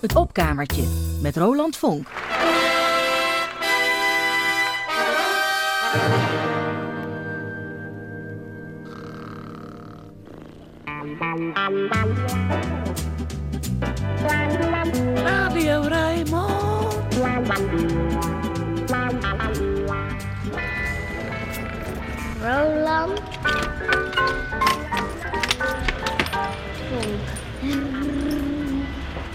Het opkamertje met Roland Vonk. Radio Rijnmond. Roland.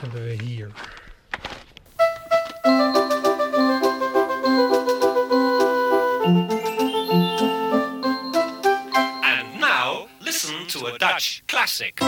We? And now, listen to a Dutch classic.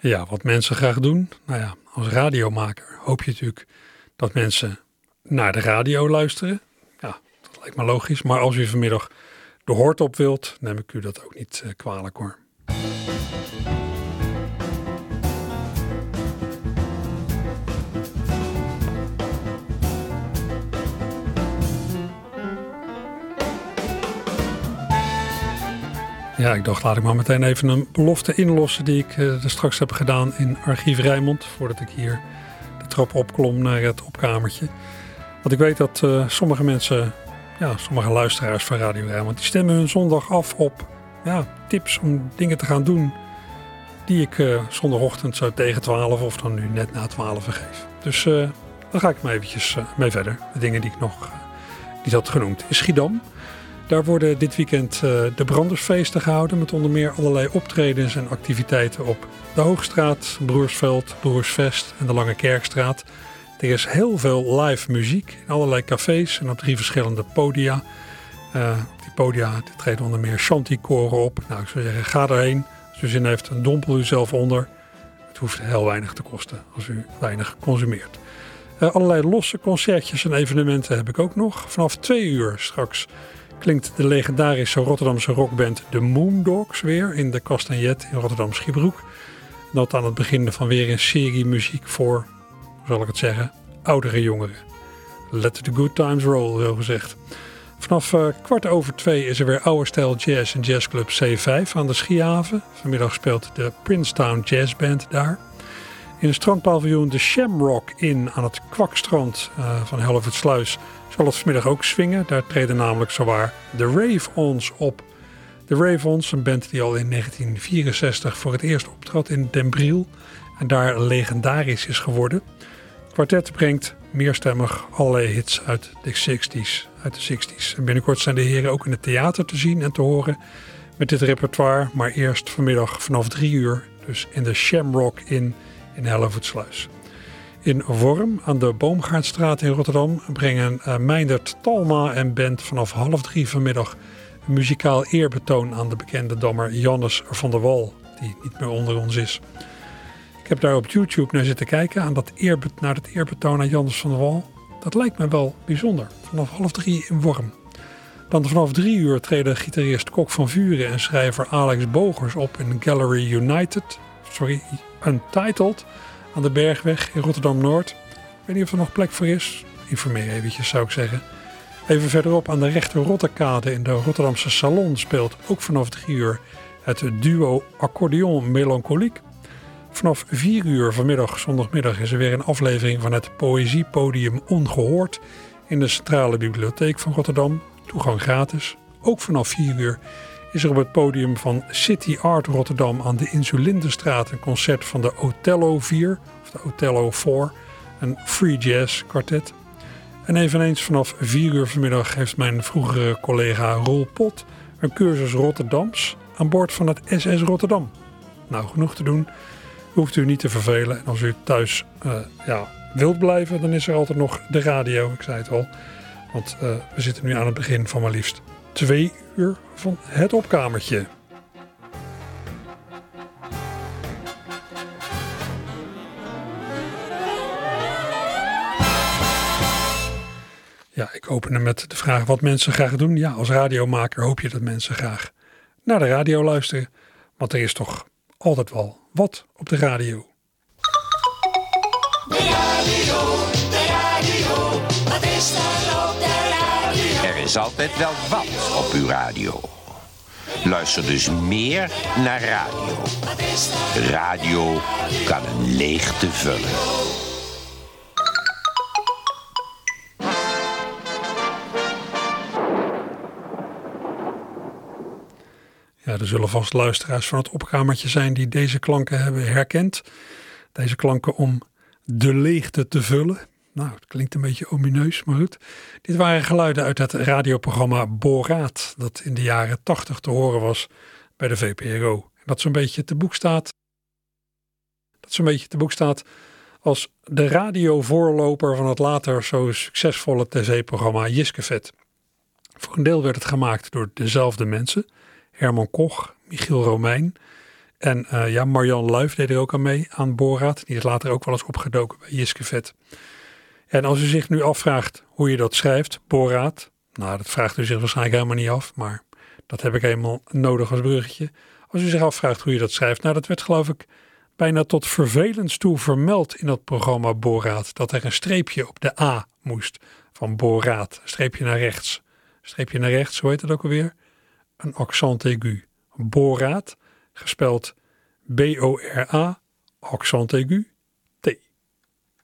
Ja, wat mensen graag doen. Nou ja, als radiomaker hoop je natuurlijk dat mensen naar de radio luisteren. Ja, dat lijkt me logisch. Maar als u vanmiddag de hoort op wilt, neem ik u dat ook niet eh, kwalijk hoor. Ja, ik dacht laat ik maar meteen even een belofte inlossen die ik eh, er straks heb gedaan in Archief Rijnmond. Voordat ik hier de trap opklom naar het opkamertje. Want ik weet dat eh, sommige mensen, ja, sommige luisteraars van Radio Rijnmond, die stemmen hun zondag af op ja, tips om dingen te gaan doen die ik eh, zondagochtend zo tegen 12 of dan nu net na 12 geef. Dus daar ga ik maar eventjes mee verder. De dingen die ik nog niet had genoemd. In Schiedam, daar worden dit weekend eh, de brandersfeesten gehouden met onder meer allerlei optredens en activiteiten op de Hoogstraat, Broersveld, Broersvest en de Lange Kerkstraat. Er is heel veel live muziek in allerlei cafés en op drie verschillende podia. Op die podia treden onder meer shantykoren op. Nou, ik zou zeggen, ga erheen. Als u zin heeft, dompel u zelf onder. Het hoeft heel weinig te kosten als u weinig consumeert. Eh, allerlei losse concertjes en evenementen heb ik ook nog. Vanaf twee uur straks klinkt de legendarische Rotterdamse rockband The Moondogs weer in de Castagnet in Rotterdam-Schiebroek. Dat aan het begin van weer een serie muziek voor, hoe zal ik het zeggen, oudere jongeren. Let the good times roll, zo gezegd. Vanaf eh, kwart over twee is er weer oude stijl jazz en jazzclub C5 aan de Schiehaven. Vanmiddag speelt de Princetown Jazz Band daar. In het strandpaviljoen de Shamrock Inn aan het Kwakstrand uh, van Hellevoetsluis zal het vanmiddag ook swingen. Daar treden namelijk zowaar de Rave-Ons op. De Rave-Ons, een band die al in 1964 voor het eerst optrad in Den Briel en daar legendarisch is geworden. Het kwartet brengt meerstemmig allerlei hits uit de 60s. Uit de 60s. En binnenkort zijn de heren ook in het theater te zien en te horen met dit repertoire. Maar eerst vanmiddag vanaf drie uur, dus in de Shamrock Inn in Hellevoetsluis. In Worm aan de Boomgaardstraat in Rotterdam brengen uh, Meindert Talma en band vanaf half drie vanmiddag een muzikaal eerbetoon aan de bekende dammer Jannes van der Wal, die niet meer onder ons is. Ik heb daar op YouTube naar zitten kijken aan dat naar het eerbetoon aan Jannes van der Wal. Dat lijkt me wel bijzonder, vanaf half drie in Worm. Dan vanaf drie uur treden gitarist Kok van Vuren en schrijver Alex Bogers op in Gallery United, sorry, Untitled, aan de Bergweg in Rotterdam-Noord. Ik weet niet of er nog plek voor is. Informeer eventjes zou ik zeggen. Even verderop aan de rechter Rotterkade in de Rotterdamse Salon speelt ook vanaf drie uur het duo Accordeon Melancholiek. Vanaf 4 uur vanmiddag, zondagmiddag, is er weer een aflevering van het Poëziepodium Ongehoord in de Centrale Bibliotheek van Rotterdam. Toegang gratis. Ook vanaf 4 uur is er op het podium van City Art Rotterdam aan de Insulindenstraat een concert van de Otello 4, of de Otello 4, een free jazz kwartet. En eveneens vanaf 4 uur vanmiddag heeft mijn vroegere collega Roel Pot een cursus Rotterdams aan boord van het SS Rotterdam. Nou, genoeg te doen. Hoeft u niet te vervelen. En als u thuis uh, ja, wilt blijven, dan is er altijd nog de radio. Ik zei het al. Want uh, we zitten nu aan het begin van maar liefst twee uur van het opkamertje. Ja, ik opende met de vraag wat mensen graag doen. Ja, als radiomaker hoop je dat mensen graag naar de radio luisteren. Want er is toch altijd wel wat op de radio. De radio, is altijd wel wat op uw radio. Luister dus meer naar radio. Radio kan een leegte vullen. Ja, er zullen vast luisteraars van het opkamertje zijn die deze klanken hebben herkend. Deze klanken om de leegte te vullen. Nou, het klinkt een beetje omineus, maar goed. Dit waren geluiden uit het radioprogramma Boraat, dat in de jaren 80 te horen was bij de VPRO. En dat zo'n beetje te boek staat. Dat zo'n beetje te boek staat als de radiovoorloper van het later zo succesvolle tv-programma Jiskevet. Voor een deel werd het gemaakt door dezelfde mensen. Herman Koch, Michiel Romein. En uh, ja, Marjan Luif deed er ook aan mee, aan Boraat. Die is later ook wel eens opgedoken bij Jiskevet. En als u zich nu afvraagt hoe je dat schrijft, Boraat. Nou, dat vraagt u zich waarschijnlijk helemaal niet af, maar dat heb ik eenmaal nodig als bruggetje. Als u zich afvraagt hoe je dat schrijft, nou dat werd geloof ik bijna tot vervelens toe vermeld in dat programma Boraat. Dat er een streepje op de A moest van Boraat. Een streepje naar rechts. Streepje naar rechts, hoe heet dat ook alweer? Een accent aigu. Boraat, gespeld B-O-R-A, accent aigu.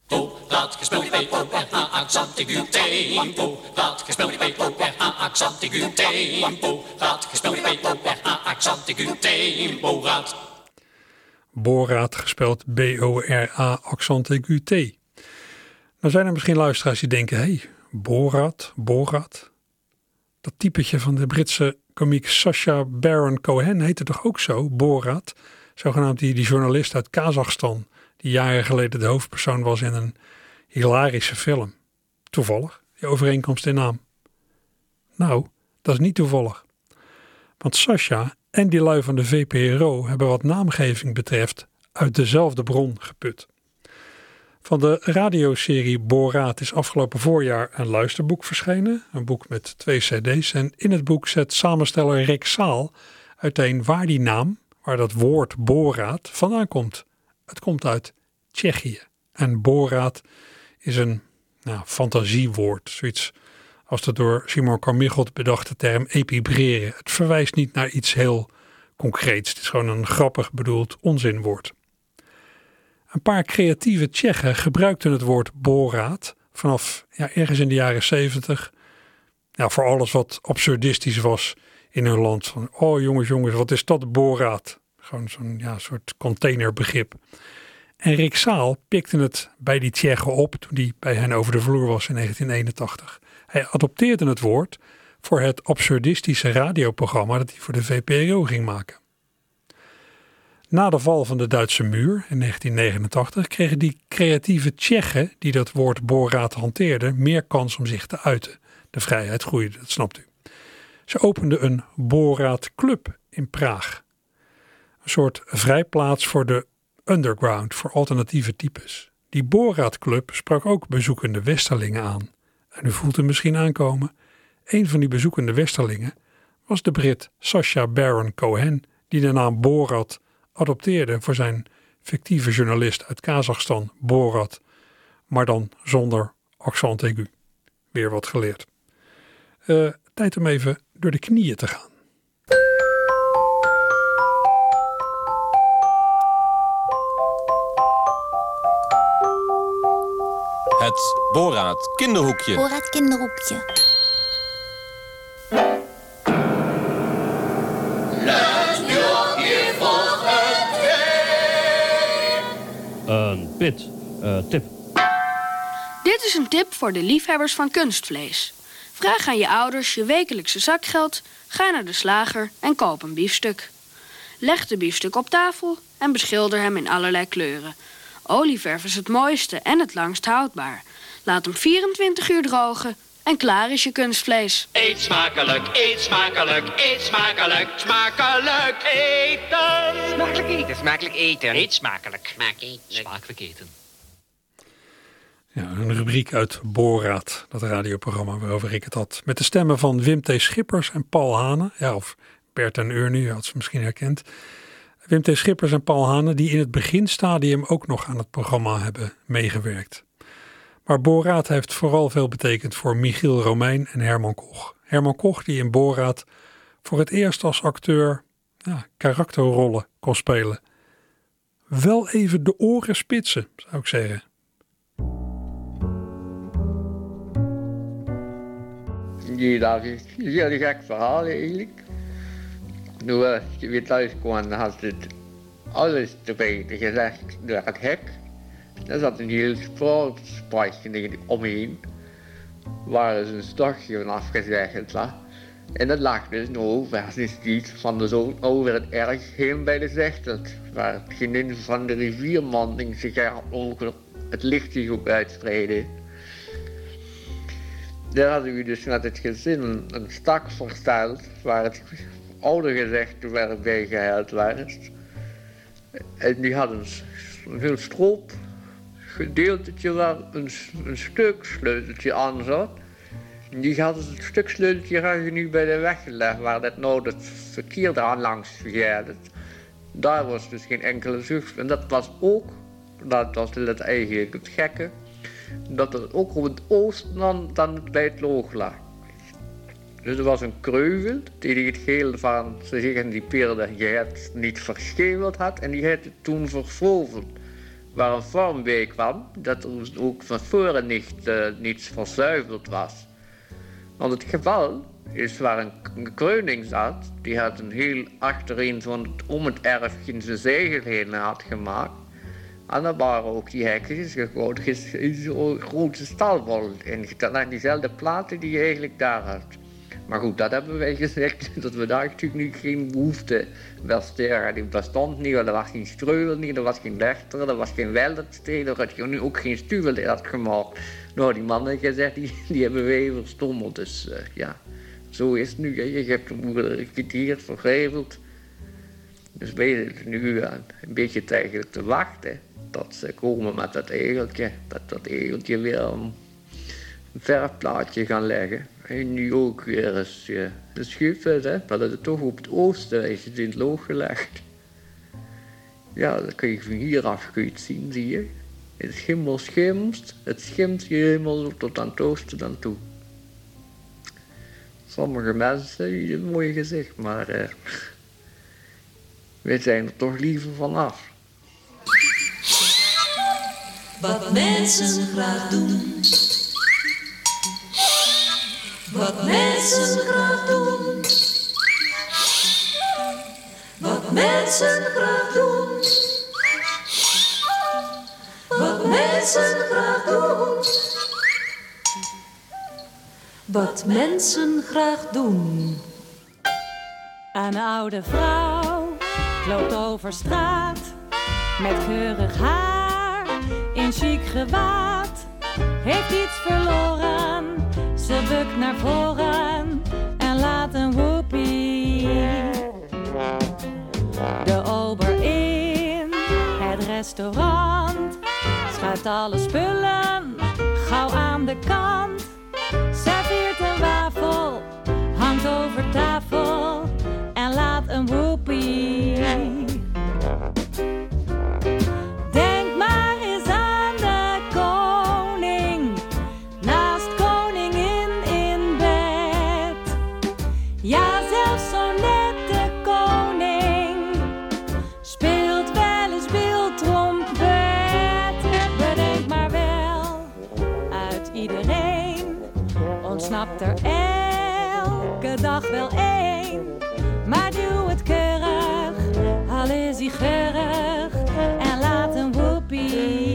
Boraat gespeeld B-O-R-A, accent aigu, T. Boraat gespeeld B-O-R-A, accent aigu, T. Boraat gespeeld B-O-R-A, accent aigu, T. Boraat. Boraat gespeld B-O-R-A, accent aigu, T. Nou zijn er misschien luisteraars die denken, hé, hey, Borat, Borat. Dat typetje van de Britse komiek Sacha Baron Cohen heette toch ook zo, Borat? Zogenaamd die, die journalist uit Kazachstan, die jaren geleden de hoofdpersoon was in een hilarische film. Toevallig, die overeenkomst in naam. Nou, dat is niet toevallig. Want Sasha en die lui van de VPRO hebben wat naamgeving betreft uit dezelfde bron geput. Van de radioserie Boraat is afgelopen voorjaar een luisterboek verschenen. Een boek met twee cd's. En in het boek zet samensteller Rick Saal uiteen waar die naam, waar dat woord Boraat vandaan komt. Het komt uit Tsjechië. En Boraat is een nou, fantasiewoord. Zoiets als de door Simon Carmichelt bedachte term epibreren. Het verwijst niet naar iets heel concreets. Het is gewoon een grappig bedoeld onzinwoord. Een paar creatieve Tsjechen gebruikten het woord boraat vanaf ja, ergens in de jaren zeventig. Ja, voor alles wat absurdistisch was in hun land. Van, oh jongens, jongens, wat is dat boraat? Gewoon zo'n ja, soort containerbegrip. En Rick Saal pikte het bij die Tsjechen op toen hij bij hen over de vloer was in 1981. Hij adopteerde het woord voor het absurdistische radioprogramma dat hij voor de VPRO ging maken. Na de val van de Duitse muur in 1989 kregen die creatieve Tsjechen die dat woord boorraad hanteerden meer kans om zich te uiten. De vrijheid groeide, dat snapt u. Ze openden een boorraadclub in Praag. Een soort vrijplaats voor de underground, voor alternatieve types. Die boorraadclub sprak ook bezoekende Westerlingen aan. En u voelt hem misschien aankomen. Een van die bezoekende westerlingen was de Brit Sacha Baron Cohen, die de naam Borat adopteerde voor zijn fictieve journalist uit Kazachstan, Borat, maar dan zonder accent aigu. Weer wat geleerd. Eh, tijd om even door de knieën te gaan. Het Boraat kinderhoekje. Borat kinderhoekje. Een pit. Eh, tip. Dit is een tip voor de liefhebbers van kunstvlees. Vraag aan je ouders je wekelijkse zakgeld, ga naar de slager en koop een biefstuk. Leg de biefstuk op tafel en beschilder hem in allerlei kleuren. Olieverf is het mooiste en het langst houdbaar. Laat hem 24 uur drogen en klaar is je kunstvlees. Eet smakelijk, eet smakelijk, eet smakelijk, smakelijk eten. Smakelijk eten, smakelijk eten. Eet smakelijk. Smakelijk eten. Ja, een rubriek uit Boraat, dat radioprogramma waarover ik het had. Met de stemmen van Wim T. Schippers en Paul Hane. Ja, of Bert en Urnu, je had ze misschien herkend. Wim T. Schippers en Paul Hane, die in het beginstadium ook nog aan het programma hebben meegewerkt. Maar Boraat heeft vooral veel betekend voor Michiel Romein en Herman Koch. Herman Koch, die in Boraat voor het eerst als acteur karakterrollen kon spelen. Wel even de oren spitsen, zou ik zeggen. Ja, dat is een heel gek verhaal eigenlijk. Nu als je weer thuis kwam, dan had het alles erbij gezegd door het hek. Er zat een heel spoorspijtje omheen, waar dus een stokje van afgezegd lag. En dat lag dus nu versus iets van de zon over het erg heen bij de Zechtert, waar het genin van de riviermanding zich er over het licht zich ook uitspreidde. Daar hadden we dus met het gezin een, een stak versteld waar het oude gezegde werd bijgehaald werd. En die hadden een heel stroop gedeeltetje waar een, een stuk sleuteltje aan zat. En die hadden het stuk sleuteltje nu bij de weg gelegd waar dat nou het verkeer eraan langs gaat. Daar was dus geen enkele zucht. En dat was ook, dat was het eigenlijk het gekke, dat het ook op het oosten dan, dan bij het loog lag. Dus er was een kreuvel die het geel van ze zeggen die peerde het niet verscheveld had en die had het toen vervolgd. Waar een vorm bij kwam dat er ook van voren niet, uh, niets verzuiverd was. Want het geval is waar een, een kreuning zat, die had een heel achterin van om het erfje zijn zegel heen had gemaakt. En dan waren ook die hekjes in zo'n grote stalwol. En dan diezelfde platen die je eigenlijk daar had. Maar goed, dat hebben wij gezegd, dat we daar natuurlijk nu geen behoefte besteren. Die bestond niet, er was geen streuvel niet, er was geen lechter, er was geen weldertsteen, er had nu ook geen stuwel had gemaakt. Nou, die mannen gezegd, die, die hebben wij verstommeld. Dus uh, ja, zo is het nu. Je hebt de moeder gekiteerd, vergeveld. Dus wij zitten nu een beetje tegen te wachten dat ze komen met dat egeltje. Dat dat egeltje weer een verfplaatje gaan leggen. En nu ook weer eens de schuiven, hè. Dat is het toch op het oosten in het loog gelegd. Ja, dat kun je van hieraf het zien, zie je. Het schimmel schimst, het schimt je helemaal tot aan het oosten dan toe. Sommige mensen hebben een mooi gezicht, maar uh, wij zijn er toch liever vanaf. Wat mensen graag doen. Wat mensen graag doen. Wat mensen graag doen. Wat mensen graag doen. Wat mensen graag doen. Een oude vrouw loopt over straat met geurig haar in chic gewaad. Heeft iets verloren, ze bukt naar voren en laat een woepie. De ober in het restaurant schuift alle spullen gauw aan de kant. Serveert een wafel hangt over tafel en laat een woepie. Dag wel één. Maar doe het keurig, al is hij geurig en laat een woepie.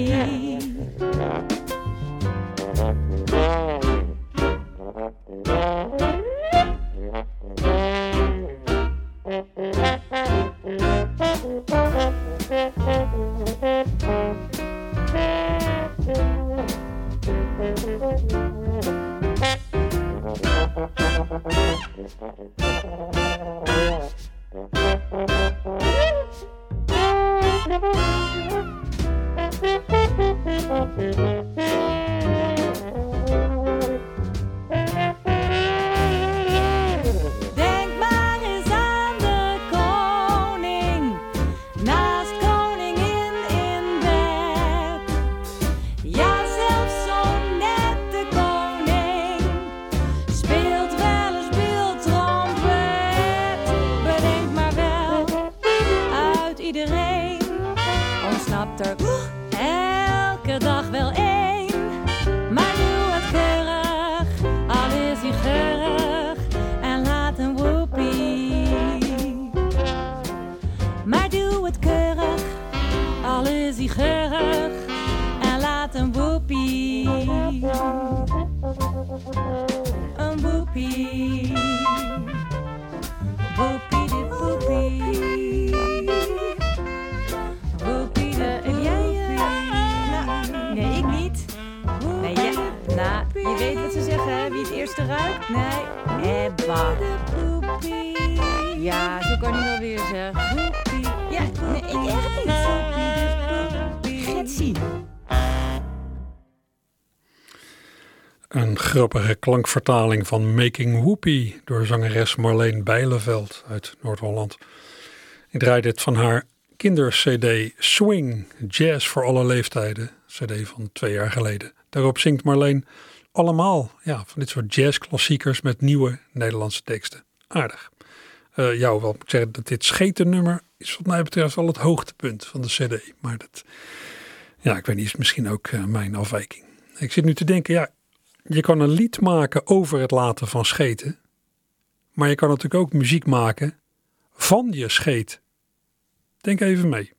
Nou, niet. Nee, ja, nou, je weet wat ze zeggen, hè? Wie het eerste ruikt? Nee, Ebba. Ja, zo kan hij wel weer zeggen. Ja, nee, ik echt niet. Getsie. Een grappige klankvertaling van Making Whoopie door zangeres Marleen Bijleveld uit Noord-Holland. Ik draai dit van haar kindercd Swing, Jazz voor alle leeftijden, cd van twee jaar geleden. Daarop zingt Marleen allemaal ja, van dit soort jazzklassiekers met nieuwe Nederlandse teksten. Aardig. Eh jou wel moet zeggen dat dit schetennummer is wat mij betreft wel het hoogtepunt van de cd. Maar dat, ja, ik weet niet, is misschien ook eh, mijn afwijking. Ik zit nu te denken, ja, je kan een lied maken over het laten van scheten. Maar je kan natuurlijk ook muziek maken van je scheet. Denk even mee.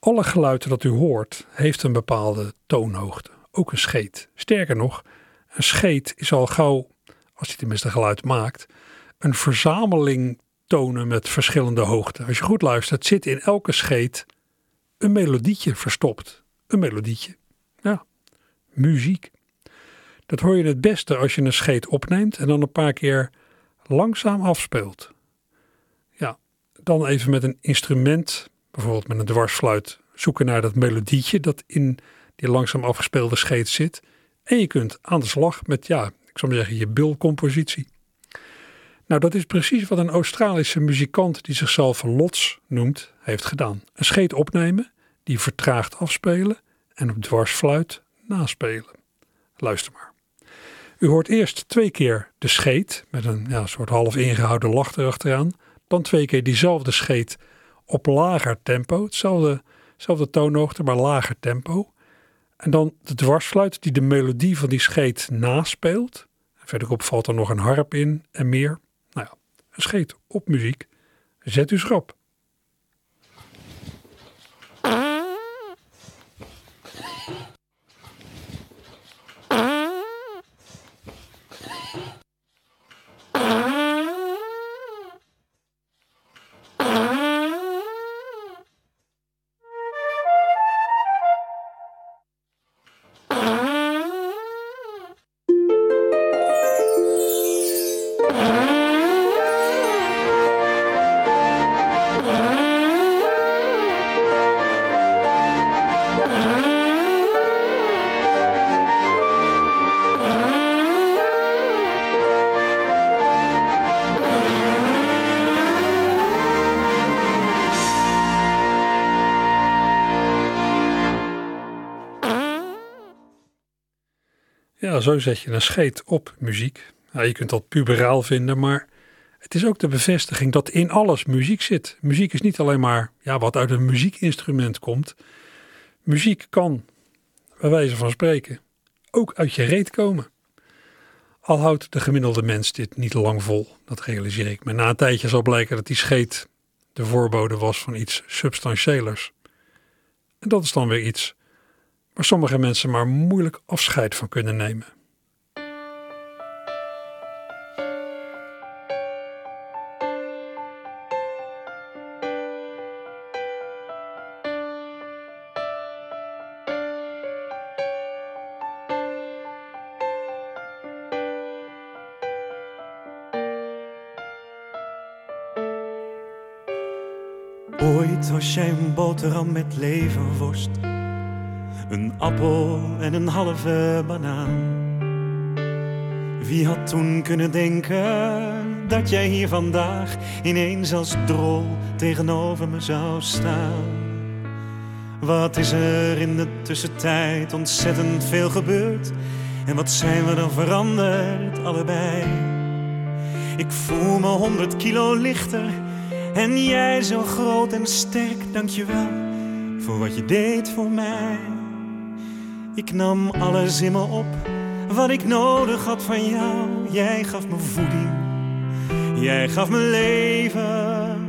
Alle geluiden dat u hoort heeft een bepaalde toonhoogte. Ook een scheet. Sterker nog, een scheet is al gauw, als hij tenminste geluid maakt, een verzameling tonen met verschillende hoogten. Als je goed luistert, zit in elke scheet een melodietje verstopt. Een melodietje. Ja, muziek. Dat hoor je het beste als je een scheet opneemt en dan een paar keer langzaam afspeelt. Ja, dan even met een instrument, bijvoorbeeld met een dwarsfluit, zoeken naar dat melodietje dat in die langzaam afgespeelde scheet zit. En je kunt aan de slag met, ja, ik zou maar zeggen, je bilcompositie. Nou, dat is precies wat een Australische muzikant die zichzelf Lots noemt, heeft gedaan. Een scheet opnemen, die vertraagd afspelen en op dwarsfluit naspelen. Luister maar. U hoort eerst twee keer de scheet met een ja, soort half ingehouden lach erachteraan. Dan twee keer diezelfde scheet op lager tempo. Hetzelfde, hetzelfde toonhoogte, maar lager tempo. En dan de dwarsfluit die de melodie van die scheet naspeelt. Verderop valt er nog een harp in en meer. Nou ja, een scheet op muziek. Zet u schrap. Ja, zo zet je een scheet op muziek. Je kunt dat puberaal vinden, maar het is ook de bevestiging dat in alles muziek zit. Muziek is niet alleen maar ja, wat uit een muziekinstrument komt. Muziek kan, bij wijze van spreken, ook uit je reet komen. Al houdt de gemiddelde mens dit niet lang vol, dat realiseer ik me. Na een tijdje zal blijken dat die scheet de voorbode was van iets substantiëlers. En dat is dan weer iets waar sommige mensen maar moeilijk afscheid van kunnen nemen. Ooit was jij een boterham met leverworst, een appel en een halve banaan. Wie had toen kunnen denken dat jij hier vandaag ineens als drol tegenover me zou staan? Wat is er in de tussentijd ontzettend veel gebeurd? En wat zijn we dan veranderd, allebei? Ik voel me honderd kilo lichter en jij zo groot en sterk, dankjewel voor wat je deed voor mij. Ik nam alles in me op, wat ik nodig had van jou. Jij gaf me voeding, jij gaf me leven.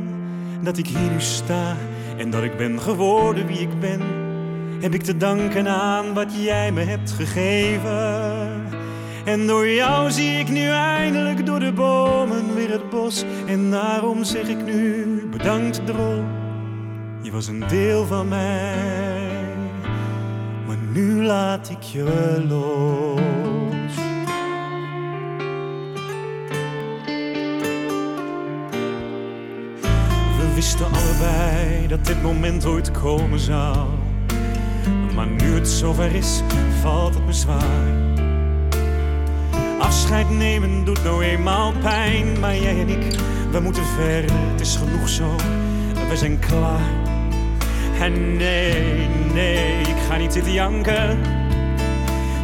Dat ik hier nu sta en dat ik ben geworden wie ik ben, heb ik te danken aan wat jij me hebt gegeven. En door jou zie ik nu eindelijk door de bomen weer het bos. En daarom zeg ik nu bedankt drol, je was een deel van mij. Nu laat ik je los. We wisten allebei dat dit moment ooit komen zou. Maar nu het zover is, valt het me zwaar. Afscheid nemen doet nou eenmaal pijn, maar jij en ik, we moeten verder. Het is genoeg zo, we zijn klaar. En nee, nee, ik ga niet zitten janken.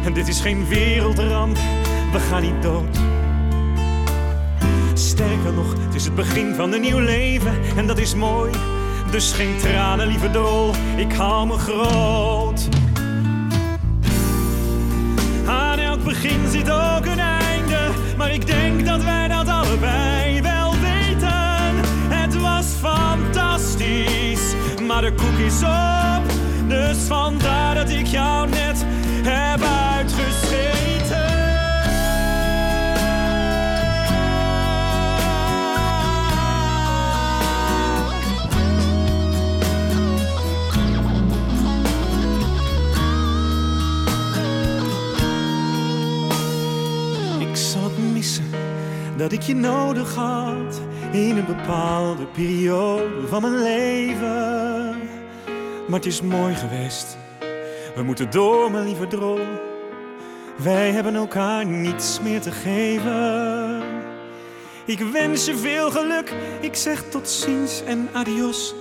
En dit is geen wereldramp, we gaan niet dood. Sterker nog, het is het begin van een nieuw leven en dat is mooi. Dus geen tranen, lieve drol, ik hou me groot. Aan elk begin zit ook een einde, maar ik denk dat wij dat allebei maar de koek is op. Dus vandaar dat ik jou net heb uitgescheten. Ik zal missen dat ik je nodig had in een bepaalde periode van mijn leven. Maar het is mooi geweest. We moeten door, mijn lieve drol. Wij hebben elkaar niets meer te geven. Ik wens je veel geluk. Ik zeg tot ziens en adios.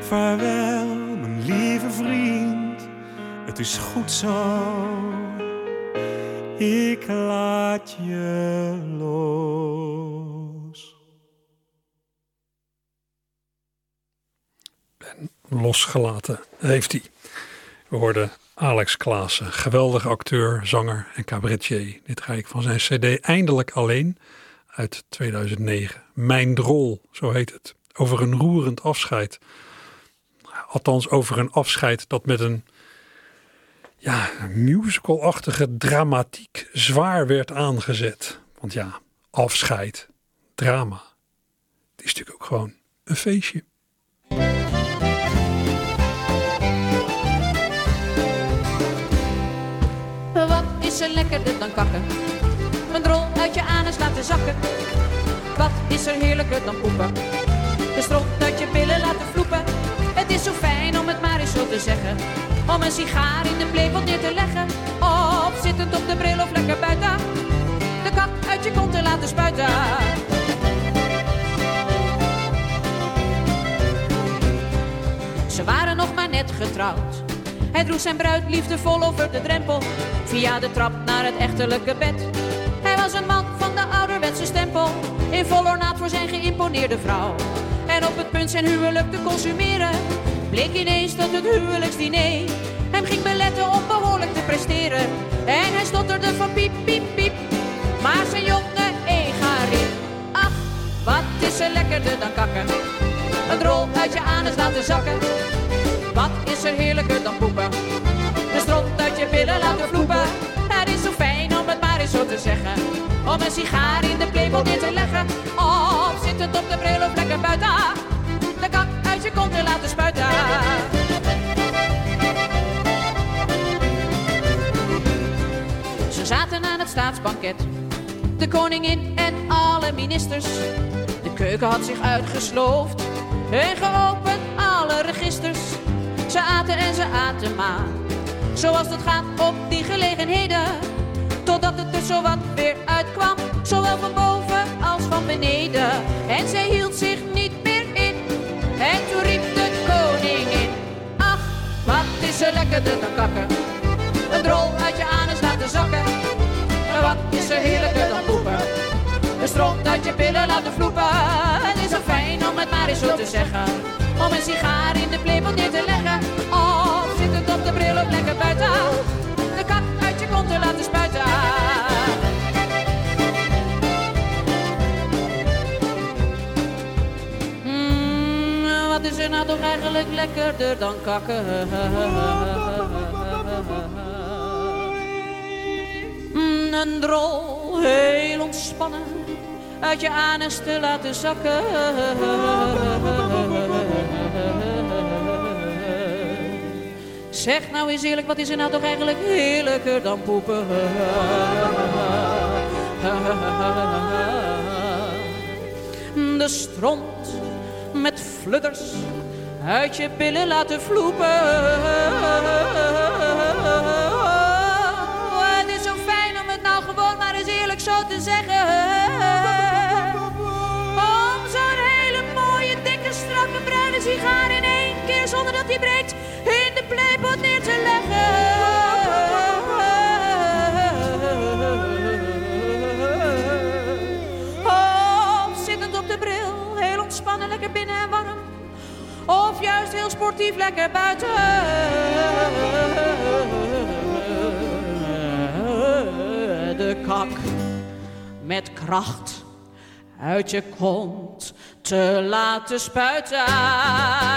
Vaarwel, mijn lieve vriend. Het is goed zo. Ik laat je los. Losgelaten heeft hij. We hoorden Alex Klaassen, geweldige acteur, zanger en cabaretier. Dit ga ik van zijn cd Eindelijk Alleen uit 2009. Mijn Drol, zo heet het. Over een roerend afscheid. Althans over een afscheid dat met een ja, musicalachtige dramatiek zwaar werd aangezet. Want ja, afscheid, drama. Het is natuurlijk ook gewoon een feestje. Is er lekkerder dan kakken? Een drol uit je anus laten zakken. Wat is er heerlijker dan poepen? De strot uit je billen laten vloepen. Het is zo fijn om het maar eens zo te zeggen. Om een sigaar in de playpot neer te leggen. Of zittend op de bril of lekker buiten. De kak uit je kont te laten spuiten. Ze waren nog maar net getrouwd. Hij droeg zijn bruid liefdevol over de drempel, via de trap naar het echterlijke bed. Hij was een man van de ouderwetse stempel, in vol ornaat voor zijn geïmponeerde vrouw. En op het punt zijn huwelijk te consumeren, bleek ineens dat het huwelijksdiner hem ging beletten om behoorlijk te presteren. En hij stotterde van piep, piep, piep, maar zijn jonge riep. Ach, wat is er lekkerder dan kakken? Een rol uit je anus laten zakken. Wat is er heerlijker dan poepen? De stront uit je billen laten vloepen. Het is zo fijn om het maar eens zo te zeggen. Om een sigaar in de playboy neer te leggen. Of zittend op de bril of lekker buiten. De kak uit je kont te laten spuiten. Ze zaten aan het staatsbanket. De koningin en alle ministers. De keuken had zich uitgesloofd. En geopend alle registers. Ze aten en ze aten maar. Zoals het gaat op die gelegenheden. Totdat het er zo wat weer uitkwam. Zowel van boven als van beneden. En zij hield zich niet meer in. En toen riep de koningin. Ach, wat is er lekkerder dan kakken. Een drol uit je anus laten zakken. Maar wat is er heerlijker dan poepen. Een stront uit je billen laten vloepen. Het is zo fijn om het maar eens zo te zeggen. Om een sigaar in de playpot neer te leggen. Of zittend op de bril of lekker buiten. De kak uit je kont te laten spuiten. Mm, wat is er nou toch eigenlijk lekkerder dan kakken? Mm, een drol, heel ontspannen, uit je anus te laten zakken. Zeg nou eens eerlijk, wat is er nou toch eigenlijk heerlijker dan poepen? De stront met fludders uit je billen laten vloepen. Oh, het is zo fijn om het nou gewoon maar eens eerlijk zo te zeggen. Om zo'n hele mooie, dikke, strakke, bruine sigaar in één keer zonder dat die breekt neer te leggen. Zittend op de bril, heel ontspannen, lekker binnen en warm. Of juist heel sportief, lekker buiten. De kak met kracht uit je kont te laten spuiten.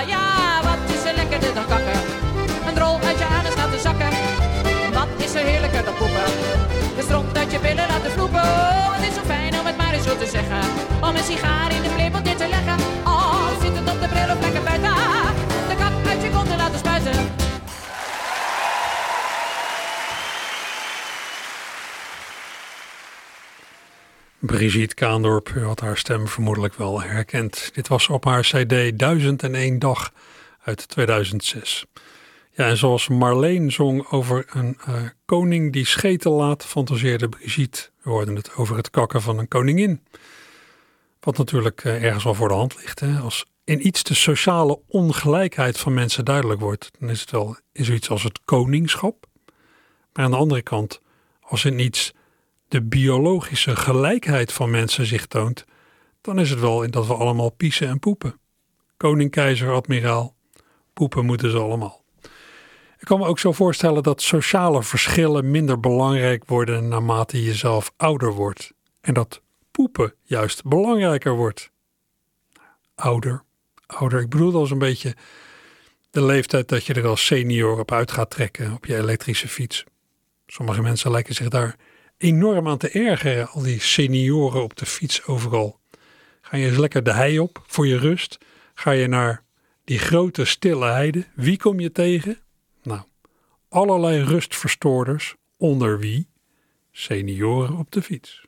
Ja, wat is er lekkerder dan kakken? Is er heerlijker dan poepen? De stront uit je billen laten vloepen. Oh, het is zo fijn om het maar eens zo te zeggen. Om een sigaar in de neer te leggen. Oh, zittend op de bril of lekker buiten. De kak uit je kont te laten spuiten. Brigitte Kaandorp, u had haar stem vermoedelijk wel herkend. Dit was op haar cd 1001 dag uit 2006. Ja, en zoals Marleen zong over een uh, koning die scheten laat, fantaseerde Brigitte. We hoorden het over het kakken van een koningin. Wat natuurlijk uh, ergens wel voor de hand ligt. Hè? Als in iets de sociale ongelijkheid van mensen duidelijk wordt, dan is het wel zoiets als het koningschap. Maar aan de andere kant, als in iets de biologische gelijkheid van mensen zich toont, dan is het wel in dat we allemaal piezen en poepen. Koning, keizer, admiraal, poepen moeten ze allemaal. Ik kan me ook zo voorstellen dat sociale verschillen minder belangrijk worden naarmate je jezelf ouder wordt. En dat poepen juist belangrijker wordt. Ouder, ouder. Ik bedoel als een beetje de leeftijd dat je er als senior op uit gaat trekken op je elektrische fiets. Sommige mensen lijken zich daar enorm aan te ergeren, al die senioren op de fiets overal. Ga je eens lekker de hei op voor je rust? Ga je naar die grote stille heide? Wie kom je tegen? Allerlei rustverstoorders, onder wie senioren op de fiets.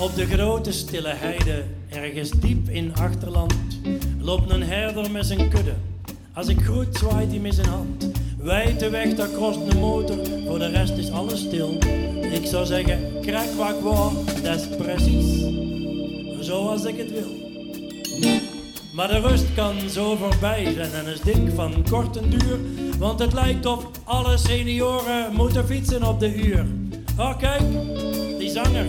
Op de grote stille heide, ergens diep in achterland, loopt een herder met zijn kudde. Als ik groet, zwaait hij met zijn hand. Wijd de weg, daar krost een motor. Voor de rest is alles stil. Ik zou zeggen, krak wat ik dat is precies zoals ik het wil. Maar de rust kan zo voorbij zijn en is dik van kort en duur. Want het lijkt of alle senioren moeten fietsen op de uur. Oh kijk, die zanger.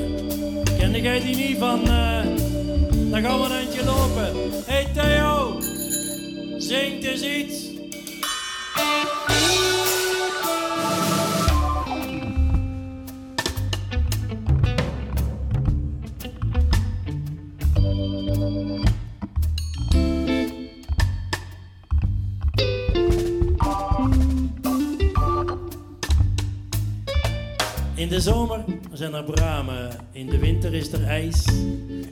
Kende jij die niet van... eh dan gaan we een eindje lopen. Hey Theo, zingt eens iets. In de zomer zijn er bramen, in de winter is er ijs.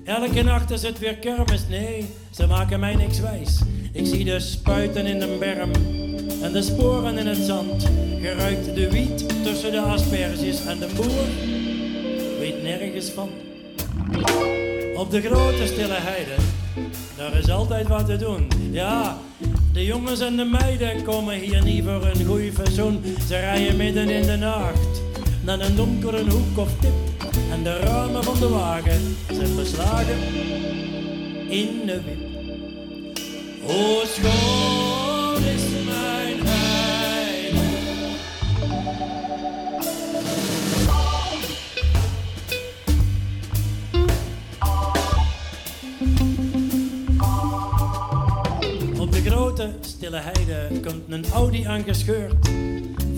Elke nacht is het weer kermis, nee, ze maken mij niks wijs. Ik zie de spuiten in de berm en de sporen in het zand. Geruikt de wiet tussen de asperges en de boer weet nergens van. Op de grote stille heide, daar is altijd wat te doen. Ja, de jongens en de meiden komen hier niet voor een goeie verzoen. Ze rijden midden in de nacht naar een donkere hoek of tip. En de ramen van de wagen zijn beslagen in de wip. O schoon is mijn heide. Op de grote stille heide komt een Audi aangescheurd.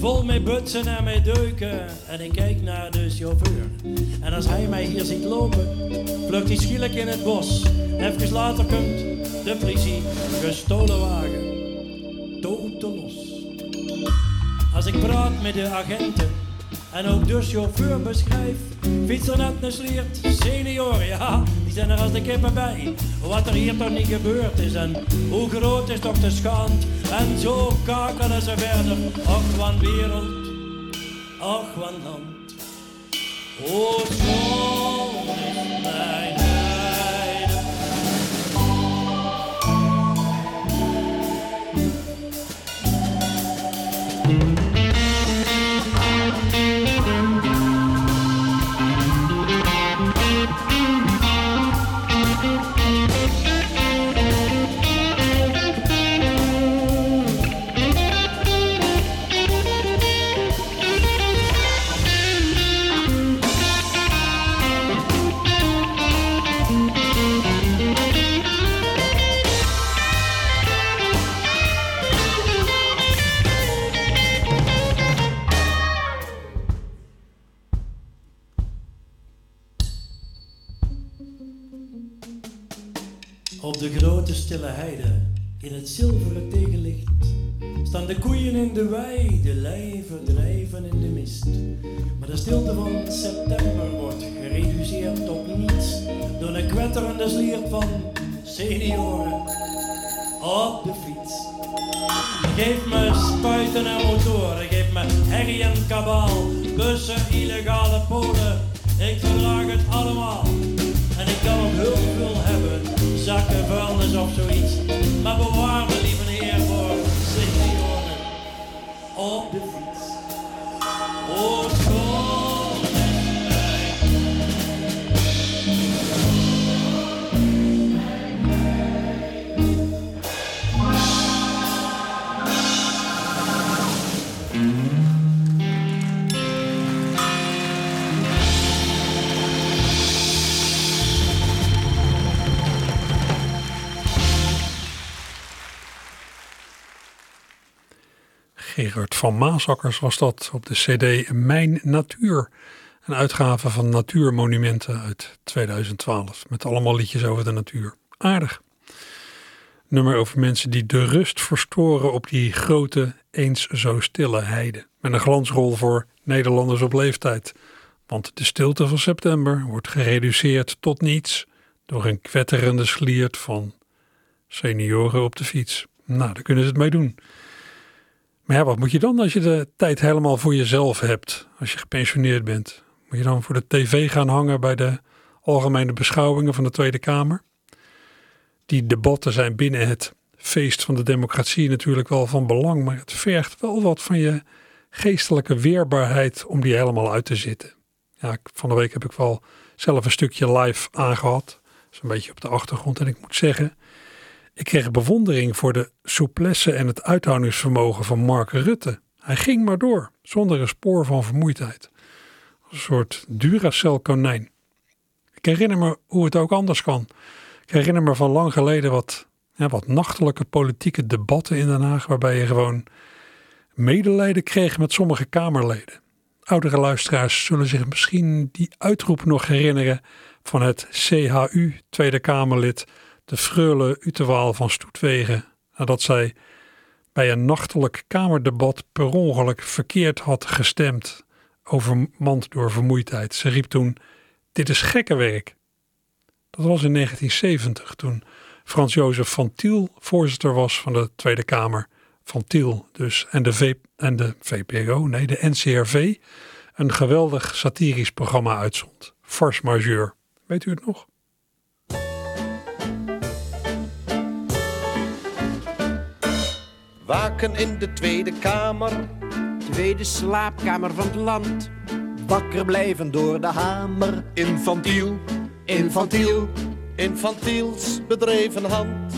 Vol met butsen en met deuken. En ik kijk naar de chauffeur. En als hij mij hier ziet lopen, vlucht hij schielijk in het bos. Even later komt de politie, gestolen wagen. Toten los. Als ik praat met de agenten en ook de chauffeur beschrijf, fietser net een sliert, senioren, ja, die zijn er als de kippen bij. Wat er hier toch niet gebeurd is en hoe groot is toch de schand. En zo kakelen ze verder, ach van wereld, ach van land. O schoon is mijn heide, in het zilveren tegenlicht, staan de koeien in de wei, de lijven drijven in de mist. Maar de stilte van september wordt gereduceerd tot niets door een kwetterende sliert van senioren op de fiets. Geef me spuiten en motoren, geef me herrie en kabaal, bussen, Maar bewaar me, lieve heer, voor op de Gerard van Maasakkers was dat op de CD Mijn Natuur. Een uitgave van Natuurmonumenten uit 2012. Met allemaal liedjes over de natuur. Aardig. Nummer over mensen die de rust verstoren op die grote, eens zo stille heide. Met een glansrol voor Nederlanders op leeftijd. Want de stilte van september wordt gereduceerd tot niets door een kwetterende sliert van senioren op de fiets. Nou, daar kunnen ze het mee doen. Maar wat moet je dan als je de tijd helemaal voor jezelf hebt? Als je gepensioneerd bent? Moet je dan voor de tv gaan hangen bij de algemene beschouwingen van de Tweede Kamer? Die debatten zijn binnen het feest van de democratie natuurlijk wel van belang, maar het vergt wel wat van je geestelijke weerbaarheid om die helemaal uit te zitten. Ja, van de week heb ik wel zelf een stukje live aangehad. Een beetje op de achtergrond. En ik moet zeggen, ik kreeg bewondering voor de souplesse en het uithoudingsvermogen van Mark Rutte. Hij ging maar door, zonder een spoor van vermoeidheid. Een soort Duracell konijn. Ik herinner me hoe het ook anders kan. Ik herinner me van lang geleden wat, wat nachtelijke politieke debatten in Den Haag, waarbij je gewoon medelijden kreeg met sommige Kamerleden. Oudere luisteraars zullen zich misschien die uitroep nog herinneren van het CHU Tweede Kamerlid, de Freule Utewaal van Stoetwegen, nadat zij bij een nachtelijk Kamerdebat per ongeluk verkeerd had gestemd, overmand door vermoeidheid. Ze riep toen: Dit is gekke werk. Dat was in 1970, toen Frans Jozef van Tiel voorzitter was van de Tweede Kamer. Van Tiel dus. En de, v en de VPRO, nee, de NCRV, een geweldig satirisch programma uitzond. Force Majeure. Weet u het nog? Waken in de Tweede Kamer. Tweede slaapkamer van het land. Wakker blijven door de hamer. Infantiel. Infantiel. Infantiels bedreven hand.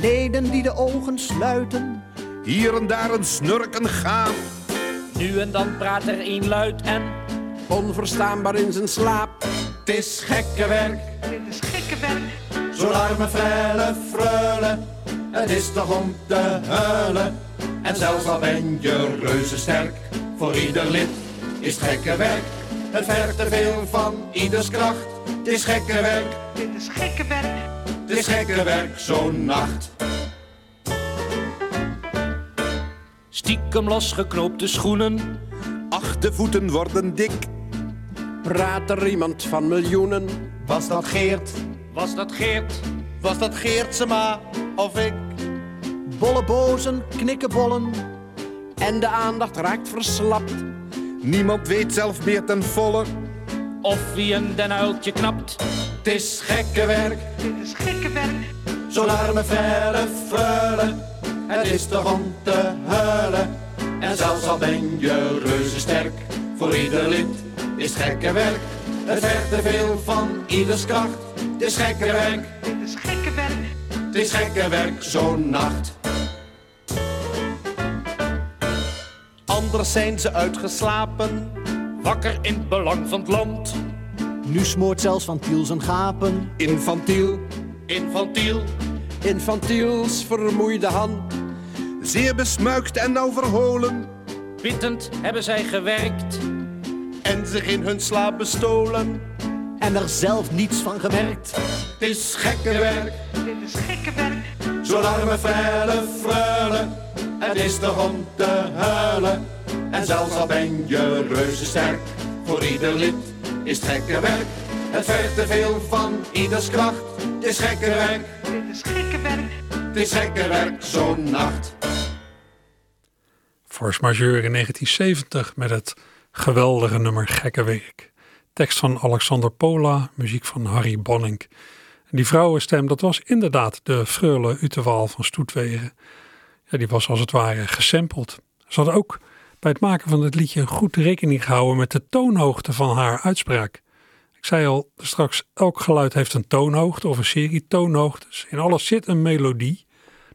Leden die de ogen sluiten. Hier en daar een snurken gaan. Nu en dan praat er een luid en onverstaanbaar in zijn slaap. Het is gekke werk. Dit is gekke werk. Zo'n arme frelle freule. Het is toch om te huilen. En zelfs al ben je reuze sterk. Voor ieder lid is het gekke werk. Het vergt te veel van ieders kracht. Het is gekke werk. Dit is gekke werk. Het is gekke werk zo'n nacht. Stiekem losgeknoopte schoenen. Ach, de voeten worden dik. Praat er iemand van miljoenen? Was dat Geert? Was dat Geert? Was dat Geertsema of ik? Bolle bozen, knikkenbollen. En de aandacht raakt verslapt. Niemand weet zelf meer ten volle. Of wie een den uiltje knapt. Het is gekke werk. Dit is gekke werk. Zo'n arme verre freule. Het is toch om te huilen. En zelfs al ben je reuze sterk. Voor ieder lid is het gekke werk. Het vergt te veel van ieders kracht. Het is gekke werk. Dit is gekke werk. Het is gekke werk zo'n nacht. Anders zijn ze uitgeslapen. Wakker in het belang van het land. Nu smoort zelfs Van Tiel zijn gapen. Infantiel. Infantiel. Infantiels vermoeide hand. Zeer besmuikt en nou verholen. Bittend hebben zij gewerkt. En zich in hun slaap bestolen. En er zelf niets van gemerkt. Het is gekke werk. Dit is gekke werk. Zo'n arme frelle freule. Het is toch om te huilen. En zelfs al ben je reuze sterk. Voor ieder lid is het gekke werk. Het vergt te veel van ieders kracht. Het is gekke werk. Dit is gekke werk. Het is gekke werk zo'n nacht. Force Majeure in 1970 met het geweldige nummer Gekke Werk. Tekst van Alexander Pola, muziek van Harry Bonning. En die vrouwenstem, dat was inderdaad de Freule Utewaal van Stoetwegen. Ja, die was als het ware gesampled. Ze had ook bij het maken van het liedje goed rekening gehouden met de toonhoogte van haar uitspraak. Ik zei al straks, elk geluid heeft een toonhoogte of een serie toonhoogtes. In alles zit een melodie.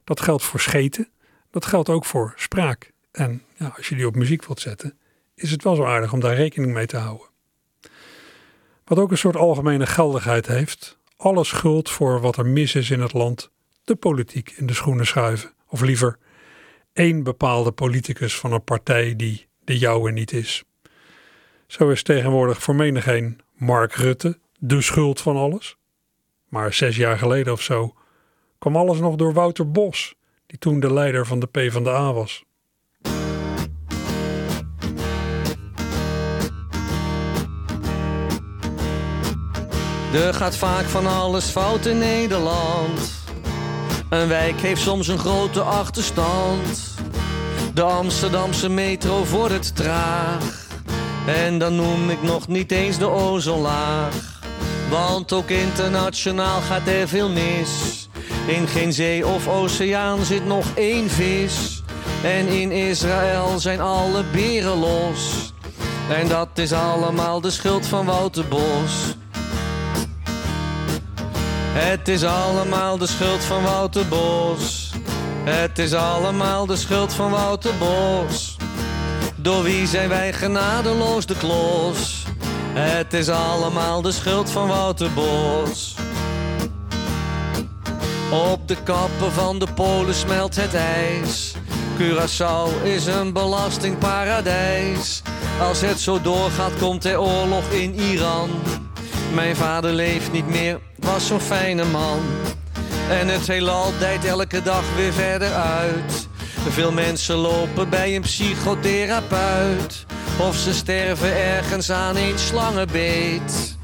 Dat geldt voor scheten, dat geldt ook voor spraak. En als je die op muziek wilt zetten, is het wel zo aardig om daar rekening mee te houden. Wat ook een soort algemene geldigheid heeft. Alle schuld voor wat er mis is in het land, de politiek in de schoenen schuiven. Of liever, één bepaalde politicus van een partij die de jouwe niet is. Zo is tegenwoordig voor menigeen Mark Rutte de schuld van alles. Maar zes jaar geleden of zo kwam alles nog door Wouter Bos, die toen de leider van de PvdA was. Er gaat vaak van alles fout in Nederland. Een wijk heeft soms een grote achterstand. De Amsterdamse metro vordert traag. En dan noem ik nog niet eens de ozonlaag. Want ook internationaal gaat er veel mis. In geen zee of oceaan zit nog één vis. En in Israël zijn alle beren los. En dat is allemaal de schuld van Wouter Bos. Het is allemaal de schuld van Wouter Bos. Het is allemaal de schuld van Wouter Bos. Door wie zijn wij genadeloos de klos? Het is allemaal de schuld van Wouter Bos. Op de kappen van de polen smelt het ijs. Curaçao is een belastingparadijs. Als het zo doorgaat komt er oorlog in Iran. Mijn vader leeft niet meer, was zo'n fijne man. En het heelal dijt elke dag weer verder uit. Veel mensen lopen bij een psychotherapeut. Of ze sterven ergens aan een slangenbeet.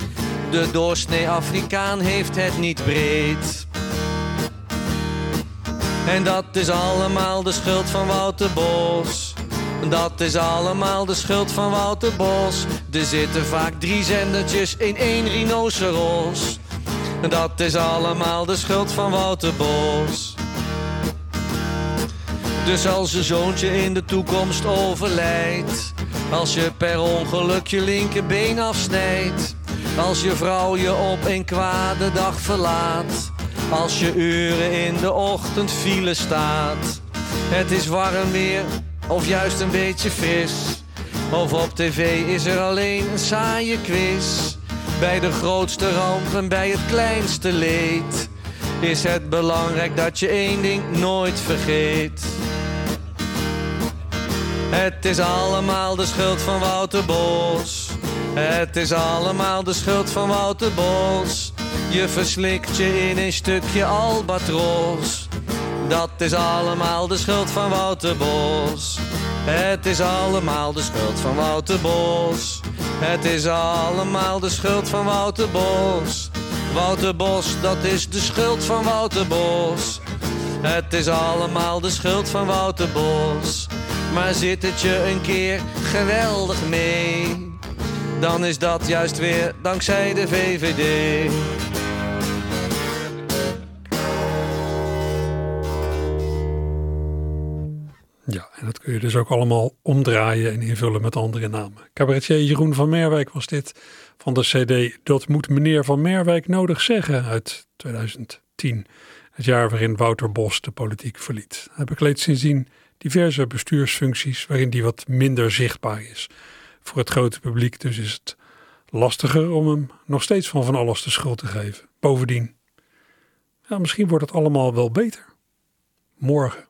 De doorsnee Afrikaan heeft het niet breed. En dat is allemaal de schuld van Wouter Bos. Dat is allemaal de schuld van Wouter Bos. Er zitten vaak drie zendertjes in één rhinoceros. Dat is allemaal de schuld van Wouter Bos. Dus als je zoontje in de toekomst overlijdt. Als je per ongeluk je linkerbeen afsnijdt. Als je vrouw je op een kwade dag verlaat. Als je uren in de ochtend file staat. Het is warm weer of juist een beetje fris. Of op tv is er alleen een saaie quiz. Bij de grootste ramp en bij het kleinste leed. Is het belangrijk dat je één ding nooit vergeet. Het is allemaal de schuld van Wouter Bos. Het is allemaal de schuld van Wouter Bos. Je verslikt je in een stukje albatros. Dat is allemaal de schuld van Wouter Bos. Het is allemaal de schuld van Wouter Bos. Het is allemaal de schuld van Wouter Bos. Wouter Bos, dat is de schuld van Wouter Bos. Het is allemaal de schuld van Wouter Bos. Maar zit het je een keer geweldig mee? Dan is dat juist weer dankzij de VVD. Ja, en dat kun je dus ook allemaal omdraaien en invullen met andere namen. Cabaretier Jeroen van Merwijk was dit van de CD Dat moet meneer van Merwijk nodig zeggen uit 2010. Het jaar waarin Wouter Bos de politiek verliet. Hij bekleedt sindsdien diverse bestuursfuncties waarin die wat minder zichtbaar is. Voor het grote publiek dus is het lastiger om hem nog steeds van van alles de schuld te geven. Bovendien, ja, misschien wordt het allemaal wel beter. Morgen.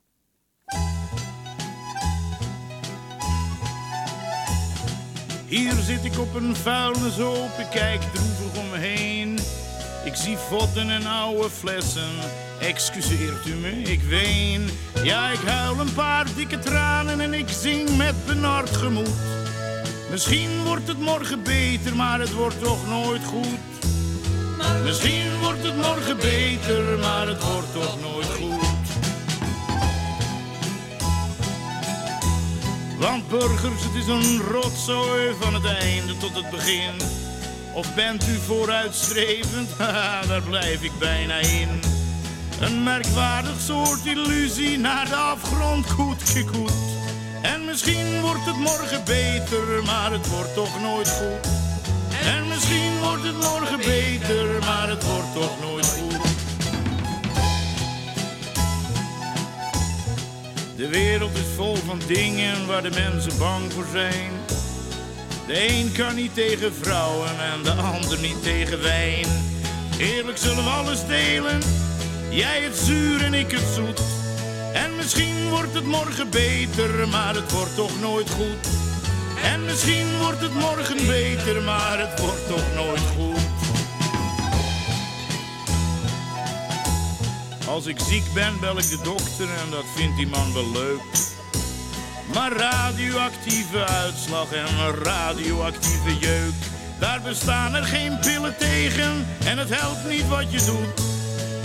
Hier zit ik op een vuilnishoop, ik kijk droevig om me heen. Ik zie vodden en oude flessen, excuseert u me, ik ween. Ja, ik huil een paar dikke tranen en ik zing met benard gemoed. Misschien wordt het morgen beter, maar het wordt toch nooit goed. Misschien wordt het morgen beter, maar het wordt toch nooit goed. Want burgers, het is een rotzooi van het einde tot het begin. Of bent u vooruitstrevend? Haha, daar blijf ik bijna in. Een merkwaardig soort illusie naar de afgrond goed gekoet. En misschien wordt het morgen beter, maar het wordt toch nooit goed. En misschien wordt het morgen beter, maar het wordt toch nooit goed. De wereld is vol van dingen waar de mensen bang voor zijn. De een kan niet tegen vrouwen en de ander niet tegen wijn. Eerlijk zullen we alles delen, jij het zuur en ik het zoet. En misschien wordt het morgen beter, maar het wordt toch nooit goed. En misschien wordt het morgen beter, maar het wordt toch nooit goed. Als ik ziek ben, bel ik de dokter en dat vindt die man wel leuk. Maar radioactieve uitslag en radioactieve jeuk, daar bestaan er geen pillen tegen en het helpt niet wat je doet.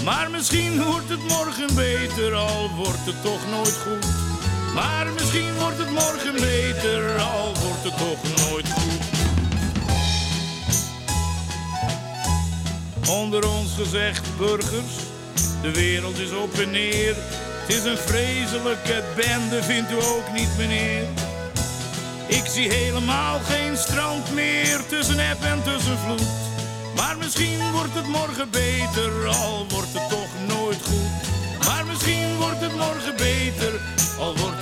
Maar misschien wordt het morgen beter, al wordt het toch nooit goed. Maar misschien wordt het morgen beter, al wordt het toch nooit goed. Onder ons gezegd, burgers, De wereld is op en neer. Het is een vreselijke bende, vindt u ook niet, meneer? Ik zie helemaal geen strand meer tussen eb en tussen vloed. Maar misschien wordt het morgen beter, al wordt het toch nooit goed. Maar misschien wordt het morgen beter, al wordt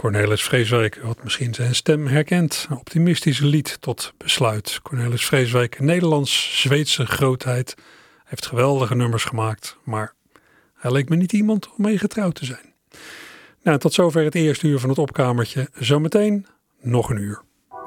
Cornelis Vreeswijk had misschien zijn stem herkend. Een optimistisch lied tot besluit. Cornelis Vreeswijk, Nederlands-Zweedse grootheid. Heeft geweldige nummers gemaakt, maar hij leek me niet iemand om mee getrouwd te zijn. Nou, tot zover het eerste uur van het opkamertje. Zometeen nog een uur.